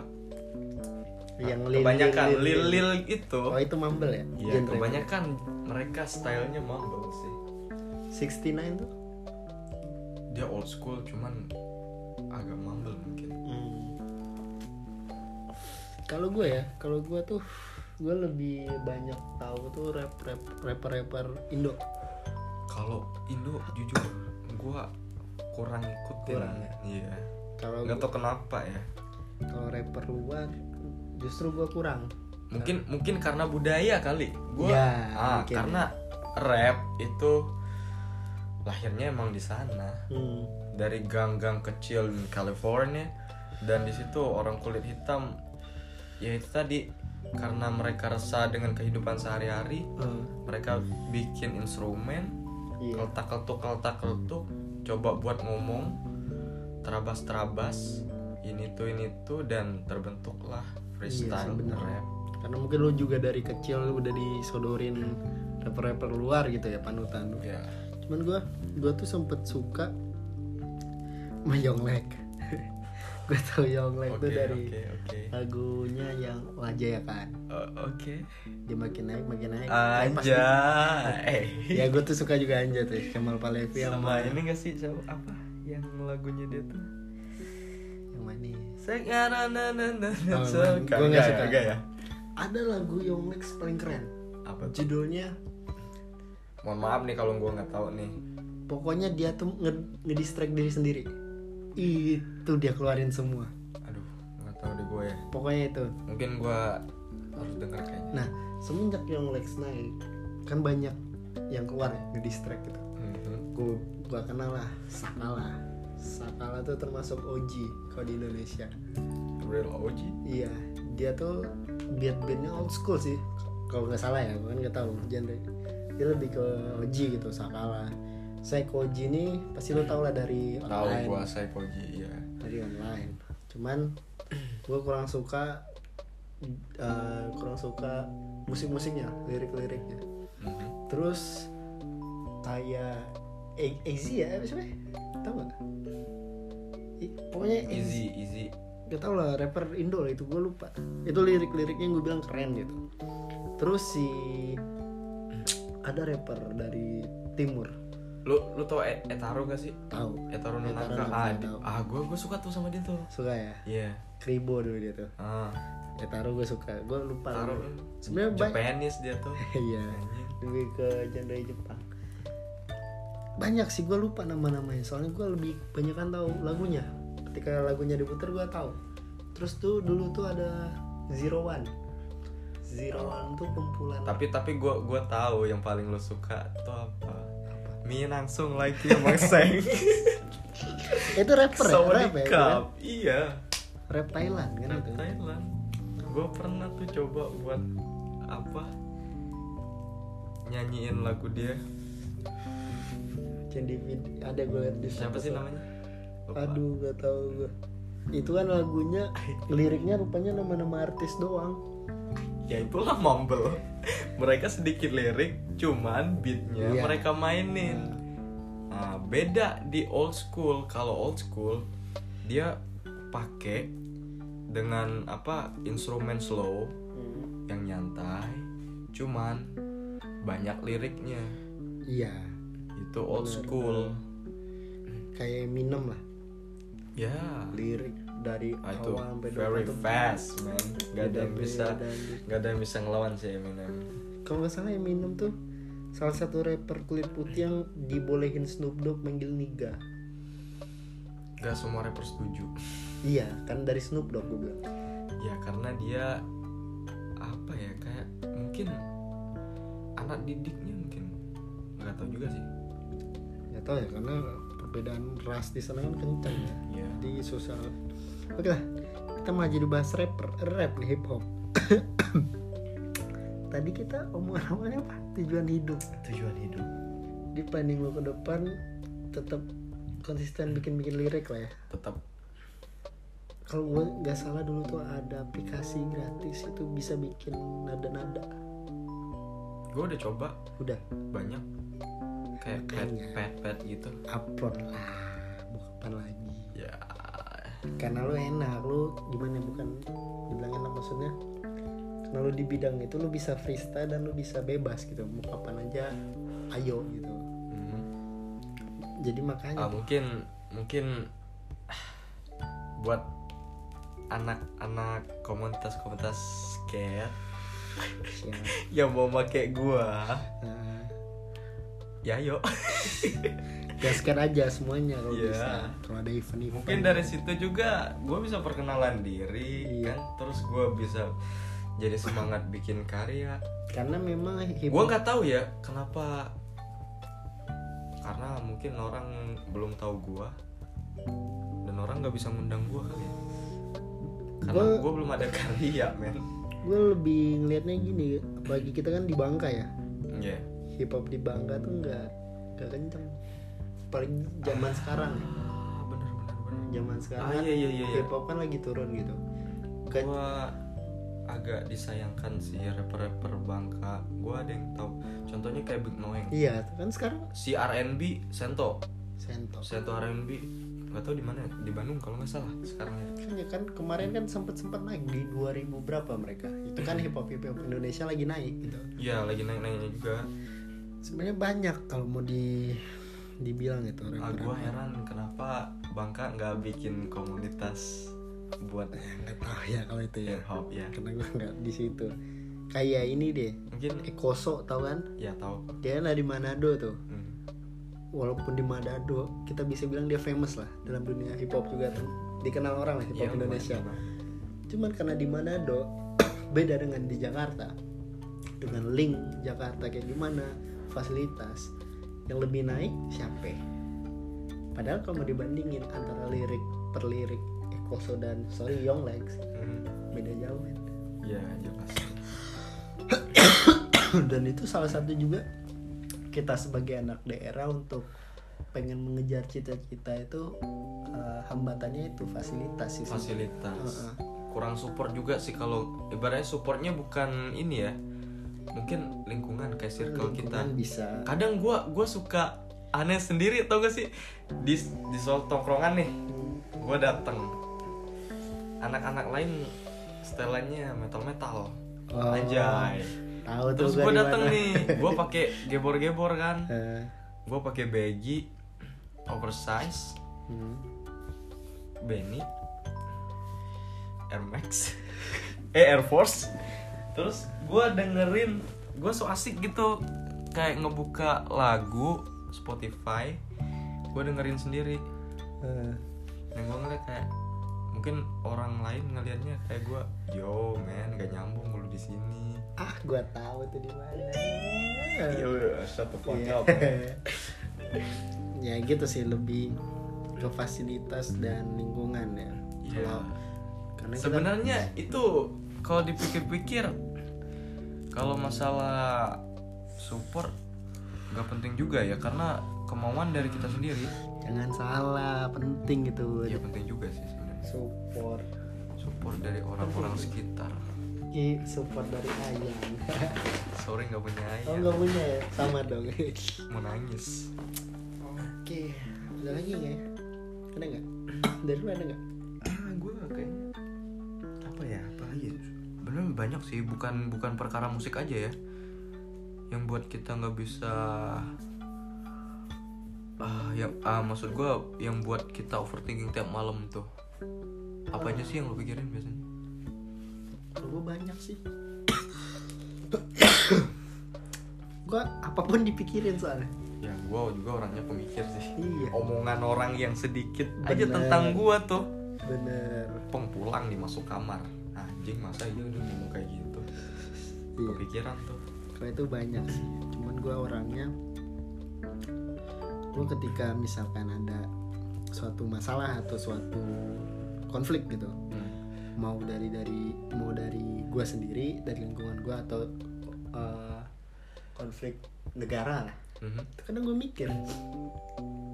yang Lil kebanyakan Lil, lil. Lil itu. Oh itu Mumble ya? Ya kebanyakan mereka stylenya mumble sih 69 tuh dia old school cuman agak mumble mungkin Hmm. Kalau gue ya, kalau gue tuh gue lebih banyak tahu tuh rap rap rapper rapper Indo. kalau Indo jujur gua kurang ikutin Kurang ya? iya Kalau nggak tahu kenapa ya kalau rapper luar justru gue kurang. mungkin mungkin karena budaya kali gua Ya, ah mungkin karena rap itu lahirnya emang di sana Hmm. dari gang-gang kecil di California dan di situ orang kulit hitam ya itu tadi karena mereka resah dengan kehidupan sehari-hari Hmm. mereka bikin instrumen Iya. keltak keltuk keltak keltuk coba buat ngomong terabas terabas ini tuh ini tuh dan terbentuklah freestyle Iya, bener. rap Karena mungkin lu juga dari kecil udah disodorin rapper-rapper luar gitu ya panutan lu. Cuman gue gue tuh sempet suka sama Yonglek. gue tau Yonglek oke tuh dari oke oke. lagunya yang wajah ya kan. Oh, oke. Dia makin naik makin naik. Aja eh ya gue tuh suka juga Anja tuh Kemal Palevi sama sama ini gak sih siapa? Apa? Yang lagunya dia tuh? Yang manis sekarang na na na na Oh, gua nggak suka. nggak ya? Ada lagu Yonglex paling keren. Apa judulnya mohon maaf nih kalau gua nggak tahu nih. Pokoknya dia tuh nge ngedistract diri sendiri. Itu dia keluarin semua. Aduh nggak tahu deh gue ya. Pokoknya itu. Mungkin gua harus denger kayaknya. Nah semenjak Yonglex naik kan banyak yang keluar ya, ngedistract gitu. Mhm. gue gua kenal lah Sakala Sakala tuh termasuk OG kalau di Indonesia. Real OG Iya, dia tuh beat-beatnya old school sih. Kalau nggak salah ya, gue kan nggak tahu genre. Dia lebih ke OG gitu, Sakala. Psycho OG ini pasti lo tau lah dari tahu online. gua saya OG ya Dari online. Cuman gue kurang suka eh, kurang suka musik-musiknya, lirik-liriknya. Mhm. Terus kayak Easy ya, apa sih? Tahu nggak? I- Pokoknya easy easy gak tau lah rapper Indo lah itu gue lupa itu lirik-liriknya gue bilang keren gitu terus si ada rapper dari timur. Lu lu tau E- Etaro gak sih? Tahu Etaro Etaro Nonaka ah, ah gua gua suka tuh sama dia tuh. Suka ya? Iya. Kribo dulu dia tuh. Ah. Taruh gue suka. Gue lupa Taro sebenarnya Japanese dia tuh. Iya. Lebih ke genre Jepang. Banyak sih gue lupa nama-namanya. Soalnya gue lebih banyak kan tahu lagunya. Ketika lagunya diputar gue tahu terus tuh dulu tuh ada Zero One Zero One tuh kumpulan. Tapi tapi gue gue tahu yang paling lo suka tuh apa? Mie langsung lagi yang mangseng itu rapper ya? Rap ya? Cup. iya. Rap Thailand kan Rap itu? Thailand. Gue pernah tuh coba buat apa? Nyanyiin lagu dia. Jadi ada gue liat di siapa sih namanya? Lupa. aduh gak tahu gue itu kan lagunya liriknya rupanya nama-nama artis doang ya itulah mumble. Mereka sedikit lirik cuman beatnya Iya. mereka mainin. Nah, beda di old school. Kalau old school dia pakai dengan apa instrumen slow yang nyantai cuman banyak liriknya. Iya. Itu old Bener, school. kayak Eminem lah. Ya. Lirik dari Ah, itu awal sampai very tuh fast man. Gak ada yang bisa gak ada yang bisa ngelawan sih Eminem. Kalau nggak salah Eminem tuh salah satu rapper kulit putih yang dibolehin Snoop Dogg manggil niga gak semua rapper setuju. Iya kan dari Snoop Dogg gue bilang. Ya karena dia apa ya kayak mungkin anak didiknya mungkin. Nggak tahu juga sih. Nggak tahu ya karena perbedaan ras di sana kan kencang ya. Ya di sosial oke lah kita mau jadi bahas rapper rap nih hip hop tadi kita omongan awalnya apa? Tujuan hidup. Tujuan hidup. Di planning lo ke depan tetap konsisten bikin bikin lirik lah ya. Tetap. Kalau gue nggak salah dulu tuh ada aplikasi gratis itu bisa bikin nada-nada. Gue udah coba. Udah? Banyak. Kayak pet Makanya. pet pet gitu. Upload lah mau kapan lagi? Ya karena lo enak lo gimana bukan dibilang enak maksudnya karena lo di bidang itu lo bisa freestyle dan lo bisa bebas gitu mau kapan aja ayo gitu mhm. jadi makanya Ah, mungkin mungkin buat anak-anak komunitas-komunitas siap. yang mau pakai gua Nah, ya yuk gaskan aja semuanya kalau Iya. bisa. Kalau ada event-event. Mungkin dari situ juga gue bisa perkenalan diri Iya. kan? Terus gue bisa jadi semangat bikin karya. Karena memang hip gue nggak tahu ya kenapa? Karena mungkin orang belum tahu gue dan orang nggak bisa ngundang gue kali ya. Karena Gua- gue belum ada karya men. Gue lebih ngelihatnya gini bagi kita kan di Bangka ya. Ya hip hop di Bangka tuh nggak nggak kenceng paling zaman sekarang ya. Ah bener bener bener. Zaman sekarang Ah, iya, iya, iya, iya. hip hop kan lagi turun gitu. Kan gue agak disayangkan sih rapper-rapper Bangka. Gue ada yang tahu. Contohnya kayak Big Noeng. Iya kan sekarang si R&B Sento. Sentok Sento R&B nggak tahu di mana di Bandung kalau nggak salah sekarang ya. Kan ya kan kemarin kan sempet sempet naik di 2000 berapa mereka. Itu kan hip hop hip hop Indonesia lagi naik gitu. Iya lagi naik naiknya juga. Sebenarnya banyak kalau mau di dibilang itu ah, rapper gue heran kenapa Bangka nggak bikin komunitas buat nggak tahu ya kalau itu ya. Hip hop ya. Karena gue nggak di situ. Kayak ini deh. Mungkin Ekoso tau kan? Ya tahu dia kan dari Manado tuh. Hmm. walaupun di Manado kita bisa bilang dia famous lah dalam dunia hip hop juga tuh. Dikenal orang lah hip hop Iya, Indonesia. lumayan. cuman karena di Manado beda dengan di Jakarta. Dengan link Jakarta kayak gimana fasilitas yang lebih naik siapa padahal kalau mau dibandingin antara lirik per lirik Ekoso dan sorry Young Legs Hmm. beda jauh men. ya jelas dan itu salah satu juga kita sebagai anak daerah untuk pengen mengejar cita-cita itu eh, hambatannya itu fasilitas sih fasilitas Heeh. kurang support juga sih kalau ibaratnya supportnya bukan ini ya mungkin lingkungan kayak circle kita. Lingkungan bisa. Kadang gua gua suka aneh sendiri tau gak sih? Di di soal tongkrongan nih gua dateng. Anak-anak lain setelannya metal metal Oh, anjay. tahu terus di dateng mana. nih gua pakai gebor-gebor kan. Eh, gua pakai baggy oversize. Hmm. Benny. Air Max. Eh Air Force terus gue dengerin gue so asik gitu. Kayak ngebuka lagu Spotify gue dengerin sendiri. Eh, dan gue ngeliat kayak mungkin orang lain ngelihatnya kayak gue yo men gak nyambung lu di sini. Ah gua tahu tuh di mana. Iya satu Iya. ya gitu sih lebih ke fasilitas dan lingkungan ya. Iya. kalau karena kita sebenarnya itu kalau dipikir-pikir kalau masalah support nggak penting juga ya karena kemauan dari kita sendiri. Jangan salah penting gitu. Ya penting juga sih sebenarnya. Support. Support dari orang-orang sekitar. Ki support dari ayang sorry nggak punya oh ayah nggak punya ya? Sama dong. Mau nangis. Oke ada lagi nggak ya? Ada nggak? Dari lu ada nggak? Ah gue kayaknya apa ya? Apa lagi ya? Bener banyak sih bukan bukan perkara musik aja ya. Yang buat kita nggak bisa ah yang ah maksud gue yang buat kita overthinking tiap malam tuh. Apa aja sih yang lo pikirin biasanya? Kalau gue banyak sih. Gue apa pun dipikirin soalnya. Ya gue juga orangnya pemikir sih. Iya. Omongan orang yang sedikit aja Bener. tentang gue tuh. Bener. Peng pulang nih masuk kamar anjing masa iya udah ngomong kayak gitu? Iya. Kepikiran tuh. Kalau itu banyak sih. Cuman gue orangnya gue ketika misalkan ada suatu masalah atau suatu konflik gitu Hmm. mau dari dari mau dari gue sendiri dari lingkungan gue atau eh, konflik negara lah. Itu kadang gue mikir.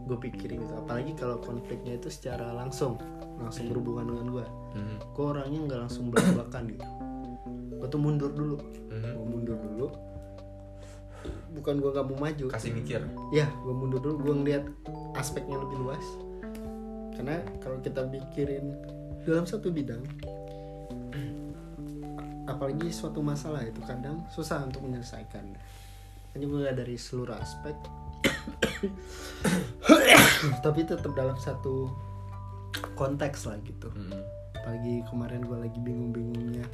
Gue pikirin gitu. Apalagi kalau konfliknya itu secara langsung langsung berhubungan dengan gue Mhm. gue orangnya nggak langsung belak belakan gitu. Gue tuh mundur dulu. Mhm. gue mundur dulu. Bukan gue gak mau maju. Kasih mikir. Ya gue mundur dulu. Gue ngeliat aspeknya lebih luas. Karena kalau kita pikirin dalam satu bidang apalagi suatu masalah itu kadang susah untuk menyelesaikan. Hanya gue dari seluruh aspek. Tapi tetap dalam satu konteks lah gitu. Mhm. apalagi kemarin gue lagi bingung-bingungnya.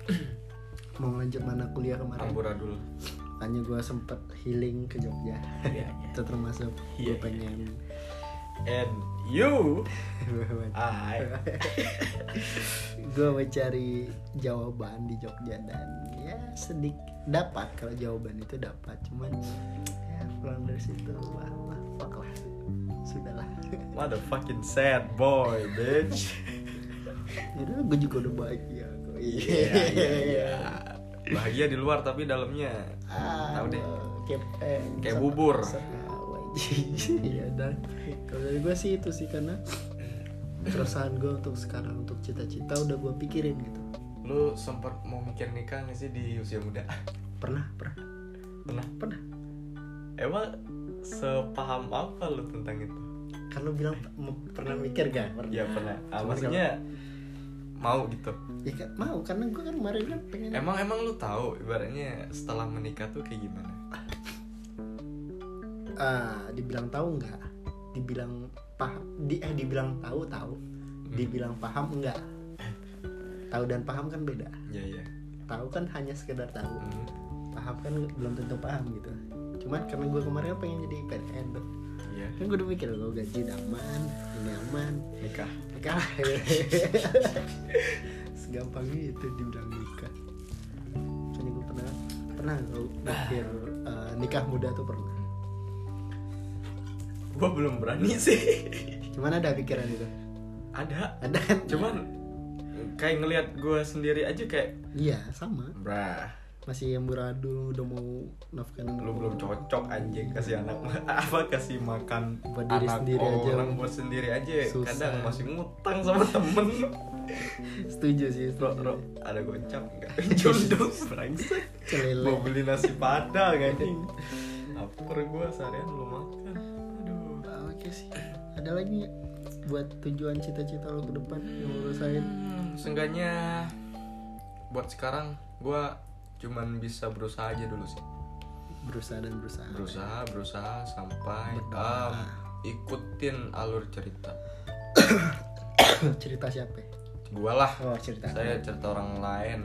Mau lanjut mana kuliah kemarin. Amburadul hanya gue sempet healing ke Jogja. Iya, itu termasuk Iya, gue pengen. And you? I. Gue mencari jawaban di Jogja dan ya sedikit dapat. Kalau jawaban itu dapat. Cuman ya pulang dari situ. Wah, wah fuck lah sudahlah. Motherfucking sad boy bitch. Jadi gue juga udah bahagia kok. Iya iya iya bahagia di luar tapi dalamnya. Ah, Tahu deh. kayak eh, Kayak bubur. Iya dan kalau dari gue sih itu sih karena keresahan gue untuk sekarang untuk cita-cita udah gue pikirin gitu. Lu sempat mau mikir nikah gak sih di usia muda? Pernah pernah. Pernah? Pernah. Emang sepaham apa lu tentang itu? Kan lu bilang pernah mikir gak pernah. ya pernah. Ah, maksudnya mau gitu. Ya kan mau karena gue kan kemarin kan pengen emang emang lu tahu ibaratnya setelah menikah tuh kayak gimana? Ah dibilang tahu nggak? Dibilang paham di eh dibilang tahu tahu. Hmm. dibilang paham enggak tahu dan paham kan beda. Ya ya tahu kan hanya sekedar tahu. Hmm. paham kan belum tentu paham gitu cuman karena gue kemarin pengen jadi PNS iya. Kan gue udah mikir lo gaji aman ini aman. Nikah. Nikah. Segampang itu dibilang nikah. Kan gue pernah pernah gue mikir eh, nikah muda tuh pernah. Gua belum berani sih. Cuman ada pikiran itu? Ada. Ada. Cuman kayak ngelihat gua sendiri aja kayak iya sama. Brah masih yang beradul udah mau nafkahin anak lu belum cocok anjing kasih anak apa kasih makan Buat diri anak sendiri aja. orang buat sendiri aja. Susah. kadang masih ngutang sama temen. Setuju sih bro setuju. bro ada gocap nggak? Jodoh Celele. mau beli nasi padang anjing. Lapar gua seharian belum makan. Aduh. Ah, oke sih. Ada lagi buat tujuan cita-cita lo ke depan yang lo rasain? Hmm, seenggaknya buat sekarang gua cuman bisa berusaha aja dulu sih. Berusaha dan berusaha. Berusaha berusaha sampai um, ikutin alur cerita. Cerita siapa? Ya? gua lah. Oh cerita saya cerita orang lain.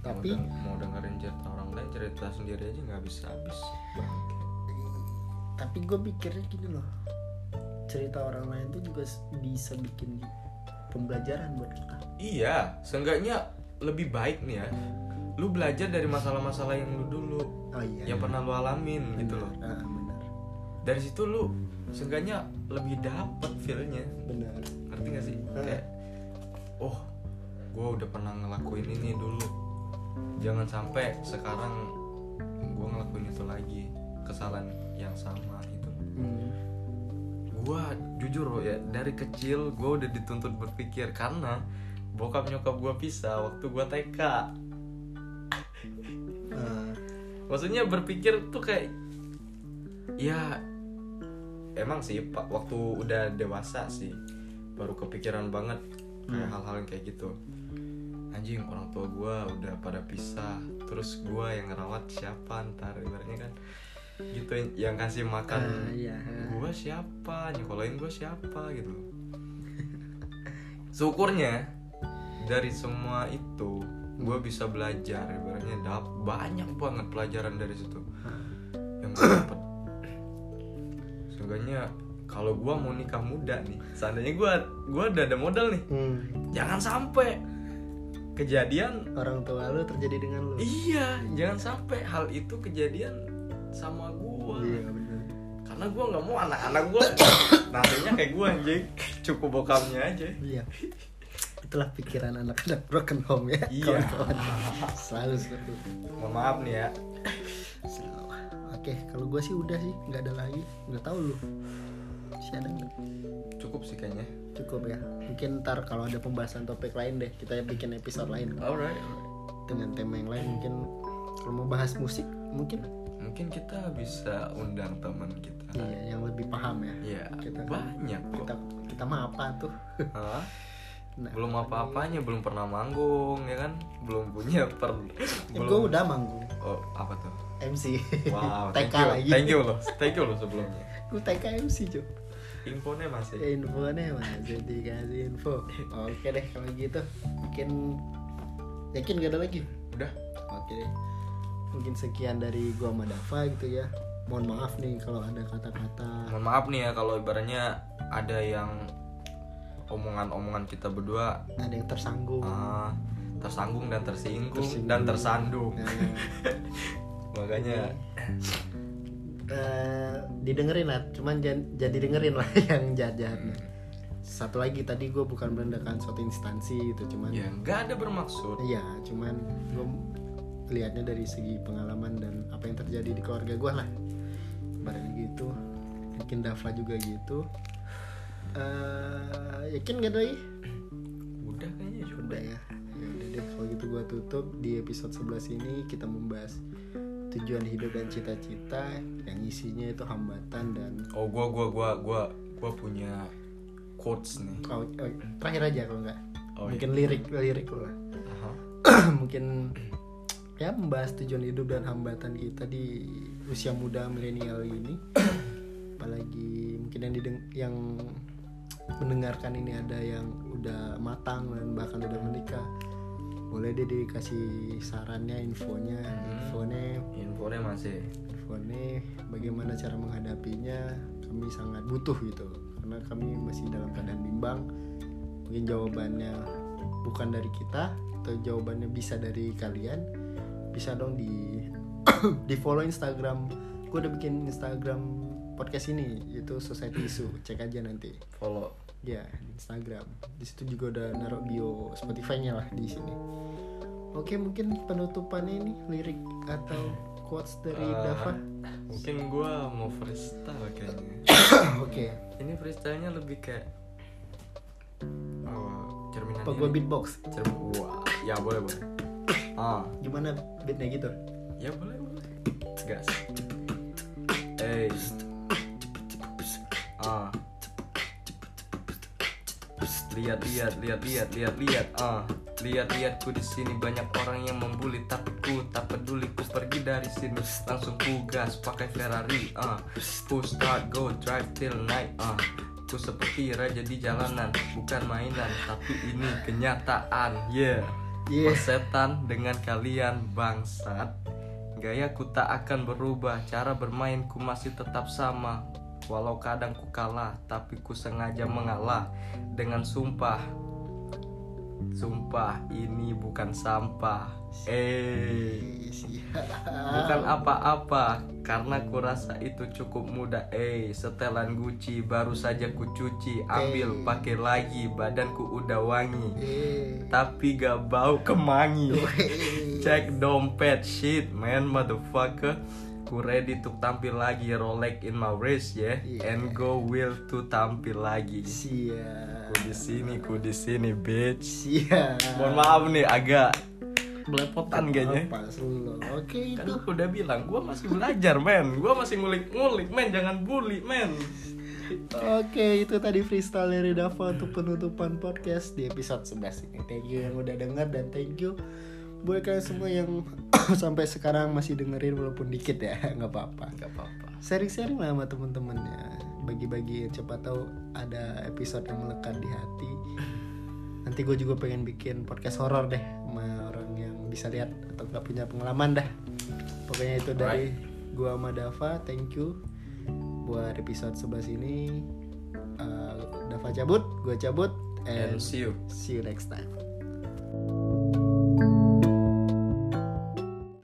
Tapi? Mau, deng- mau dengerin cerita orang lain cerita sendiri aja nggak bisa habis. Tapi gue pikirnya gini loh. Cerita orang lain tuh juga bisa bikin pembelajaran buat kita. Iya seenggaknya lebih baik nih ya. Lu belajar dari masalah-masalah yang lu dulu oh iya yang pernah lu alamin gitu loh. Benar dari situ lu seenggaknya lebih dapet feelnya. Benar. Ngerti gak sih? Ah. kayak oh gue udah pernah ngelakuin ini dulu. Jangan sampai sekarang gue ngelakuin itu lagi. Kesalahan yang sama gitu. Hmm. gue jujur loh ya dari kecil gue udah dituntut berpikir karena bokap nyokap gue pisah waktu gue TK Ah, maksudnya berpikir tuh kayak ya emang sih pak waktu udah dewasa sih baru kepikiran banget kayak Hmm. hal-hal yang kayak gitu. Anjing orang tua gue udah pada pisah terus gue yang ngerawat siapa ntar ibaratnya kan gitu yang, kasih makan ah, iya gue siapa nyekolahin gue siapa gitu. Syukurnya dari semua itu gue bisa belajar ibaratnya dap banyak banget pelajaran dari situ. Yang gue dapet. Seenggaknya kalau gue mau nikah muda nih seandainya gue gua udah ada modal nih Hmm. jangan sampai kejadian orang tua lu terjadi dengan lu. Iya jangan sampai hal itu kejadian sama gue iya benar karena gue nggak mau anak-anak gue nantinya kayak gue anjing. Cukup bokapnya aja. Iya itulah pikiran anak-anak broken home ya Iya. kawan-kawan. Selalu seperti itu. Mohon maaf nih ya. Selalu. oke kalau gue sih udah sih nggak ada lagi. Nggak tahu lu. Masih ada nggak? Cukup sih kayaknya. Cukup ya. Mungkin ntar kalau ada pembahasan topik lain deh kita bikin episode lain. Alright dengan tema yang lain mungkin kalau mau bahas musik mungkin. Mungkin kita bisa undang teman kita. Iya yang lebih paham ya. Ya Kita- banyak kok. kita kita mah apa tuh? Hah? Nah, belum apa-apanya belum pernah manggung ya kan? Belum punya per gue Eh, udah manggung. Oh apa tuh? MC wow TK thank you. lagi. Thank you loh. Thank you loh sebelumnya. Gue TK MC cuy infonya masih. Infonya masih dikasih info. Oke deh kalau gitu. Mungkin yakin gak ada lagi? Udah. Oke. Deh mungkin sekian dari gua sama Dava gitu ya. Mohon maaf nih kalau ada kata-kata. Mohon maaf nih ya kalau ibaratnya ada yang omongan-omongan kita berdua ada yang tersanggung. Ah, tersanggung dan tersinggung, Tersinggung. dan tersandung. Nah, makanya eh, didengerin lah cuman jangan, jangan didengerin lah yang jahat-jahatnya satu lagi tadi gue bukan merendahkan suatu instansi gitu cuman ya nggak ada bermaksud. Iya, cuman gue lihatnya dari segi pengalaman dan apa yang terjadi di keluarga gue lah. Barang gitu, mungkin Dava juga gitu. Eh yakin gak doi? udah kayaknya sudah Udah ya. Ya udah deh, kalau gitu gue tutup. Di episode 11 ini kita membahas tujuan hidup dan cita-cita yang isinya itu hambatan dan oh gua gua gua gua gua punya quotes nih. Oh, oh, terakhir aja kalau nggak. Oh, mungkin lirik lirik lo lah Aha. mungkin ya membahas tujuan hidup dan hambatan kita di usia muda milenial ini. Apalagi mungkin yang dideng yang mendengarkan ini ada yang udah matang dan bahkan udah menikah boleh deh dikasih sarannya infonya. Infonya? Infonya masih. Infonya bagaimana cara menghadapinya? Kami sangat butuh gitu karena kami masih dalam keadaan bimbang. Mungkin jawabannya bukan dari kita atau jawabannya bisa dari kalian. Bisa dong di di follow Instagram. Gue udah bikin Instagram podcast ini yaitu Society Issue cek aja nanti. Follow. Ya di Instagram. Di situ juga udah naruh bio Spotify-nya lah di sini. Oke mungkin penutupannya ini lirik atau quotes dari Eh, Dava? mungkin gua mau freestyle kayaknya. Oke. Ini freestylenya lebih kayak oh, cerminan apa gue beatbox? Cermin, wah ya boleh boleh. Ah. Gimana beatnya gitu? Ya boleh boleh. Gas hey ah. Lihat lihat lihat lihat lihat lihat. Ah. Lihat lihat ku di sini banyak orang yang membuli. Tapi ku tak peduli ku pergi dari sini. Langsung ku gas pakai Ferrari. Ah. Ku start go drive till night. Ah. Ku seperti raja di jalanan bukan mainan tapi ini kenyataan. Yeah. Iya. Persetan dengan kalian bangsat. Gayaku tak akan berubah Cara bermainku masih tetap sama Walau kadang ku kalah Tapi ku sengaja mengalah Dengan sumpah Sumpah ini bukan sampah Eh. Bukan apa-apa Karena kurasa itu cukup mudah Eh setelan Gucci baru saja ku cuci Ambil Eh. pakai lagi badanku udah wangi Eh. Tapi gak bau kemangi. Cek dompet shit man motherfucker Ku ready to tampil lagi Rolex in my wrist ya Yeah. And go will to tampil lagi Siap. Ku di sini, ku di sini bitch Siap. Mohon maaf nih agak belepotan kayaknya? Oke Kan itu. udah bilang, gua masih belajar men Gua masih ngulik-ngulik men, jangan bully men Oke, itu tadi freestyle dari Dava untuk penutupan podcast di episode 11 ini. Thank you yang udah denger dan thank you buat kalian semua yang sampai sekarang masih dengerin walaupun dikit ya, nggak apa-apa. Gak apa-apa Sharing-sharing lah sama temen-temennya, bagi-bagi cepat tahu ada episode yang melekat di hati. Nanti gue juga pengen bikin podcast horor deh sama orang yang bisa lihat atau nggak punya pengalaman dah. Pokoknya itu dari gua sama Dava, thank you buat episode 11 ini. Uh, Dava cabut, gua cabut, And and see you see you next time.